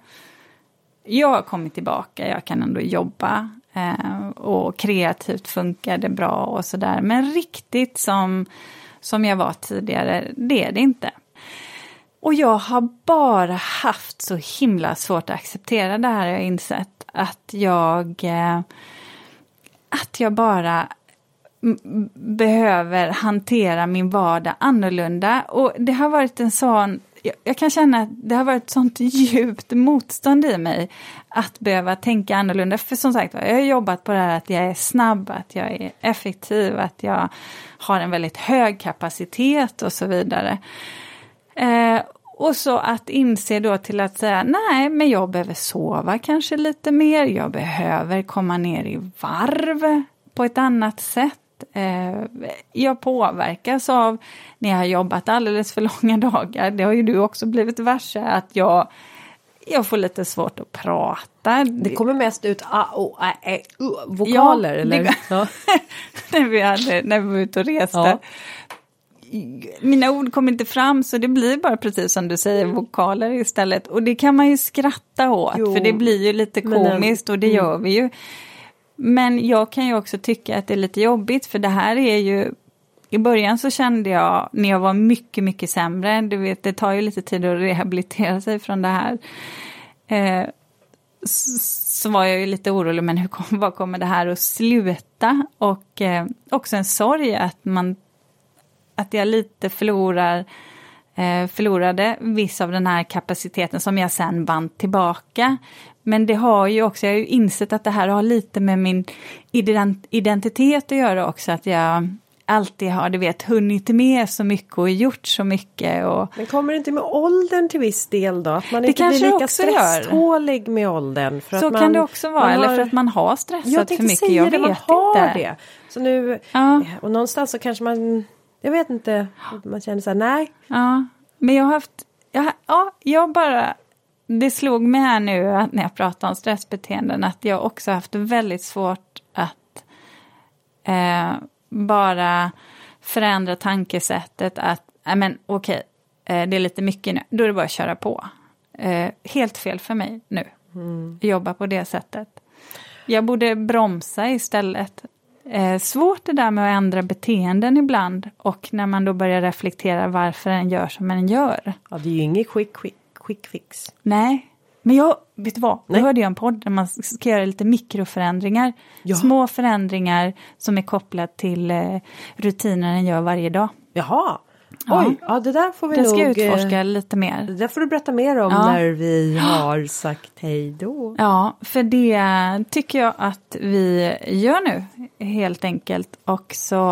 Jag har kommit tillbaka, jag kan ändå jobba eh, och kreativt funkar det bra och sådär. Men riktigt som, som jag var tidigare, det är det inte. Och jag har bara haft så himla svårt att acceptera det här, jag har insett. Att jag, eh, att jag bara behöver hantera min vardag annorlunda. Och det har varit en sån, jag kan känna att det har varit ett sånt djupt motstånd i mig att behöva tänka annorlunda. För som sagt jag har jobbat på det här att jag är snabb, att jag är effektiv, att jag har en väldigt hög kapacitet och så vidare. Eh, och så att inse då till att säga nej, men jag behöver sova kanske lite mer, jag behöver komma ner i varv på ett annat sätt. Eh, jag påverkas av när jag har jobbat alldeles för långa dagar. Det har ju du också blivit varse att jag jag får lite svårt att prata. Det kommer mest ut a, o, ä, ä, u, vokaler Ja, eller? det- Ja. när, vi hade, när vi var ute och reste. Ja. Mina ord kom inte fram så det blir bara precis som du säger vokaler istället. Och det kan man ju skratta åt Jo, för det blir ju lite mm. komiskt och det gör vi ju. Men jag kan ju också tycka att det är lite jobbigt för det här är ju i början så kände jag när jag var mycket, mycket sämre, du vet det tar ju lite tid att rehabilitera sig från det här. Eh, så var jag ju lite orolig, men hur kom, vad kommer det här att sluta? Och eh, också en sorg att man att jag lite förlorar eh, förlorade viss av den här kapaciteten som jag sen band tillbaka. Men det har ju också, jag har ju insett att det här har lite med min ident- identitet att göra också, att jag alltid har, du vet, hunnit med så mycket och gjort så mycket och Men kommer det inte med åldern till viss del då? Att man Det inte kanske blir lika gör. stresstålig med åldern? För så att man, kan det också vara, man eller har- för att man har stressat för tänkte mycket, säga jag det, vet man har inte. det. Så nu, Ja. och någonstans så kanske man, jag vet inte, man känner så här, nej. Ja, men jag har haft, jag, ja, jag bara, det slog mig här nu att när jag pratar om stressbeteenden att jag också haft väldigt svårt att eh, bara förändra tankesättet att, nej men okej, eh, det är lite mycket nu, då är det bara att köra på. Eh, helt fel för mig nu, jobba på det sättet. Jag borde bromsa istället. Eh, svårt det där med att ändra beteenden ibland och när man då börjar reflektera varför en gör som en gör. Ja, det är ju inget quick, quick, quick fix. Nej, men jag, vet du vad, Nej. jag hörde jag en podd där man ska göra lite mikroförändringar. Ja. Små förändringar som är kopplat till eh, rutiner en gör varje dag. Jaha, Ja. oj, ja det där får vi Det ska nog... jag utforska eh, lite mer. Det där får du berätta mer om Ja. när vi har sagt hej då. Ja, för det tycker jag att vi gör nu helt enkelt. Och så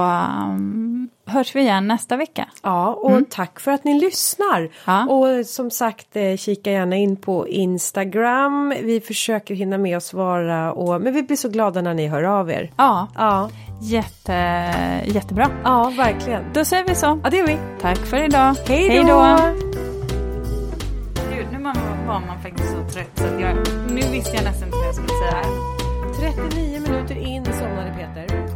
um, hörs vi igen nästa vecka. Ja, och tack för att ni lyssnar. Mm. Ja. Och som sagt, eh, kika gärna in på Instagram. Vi försöker hinna med att svara, och, men vi blir så glada när ni hör av er. Ja, Ja, jätte, jättebra. ja verkligen. Då säger vi så. Ja, det gör vi. Tack för idag. Hej Hej då! Gud, nu var var man faktiskt så trött så att jag, nu visste jag nästan inte vad jag skulle säga. 39 minuter in somnade Peter.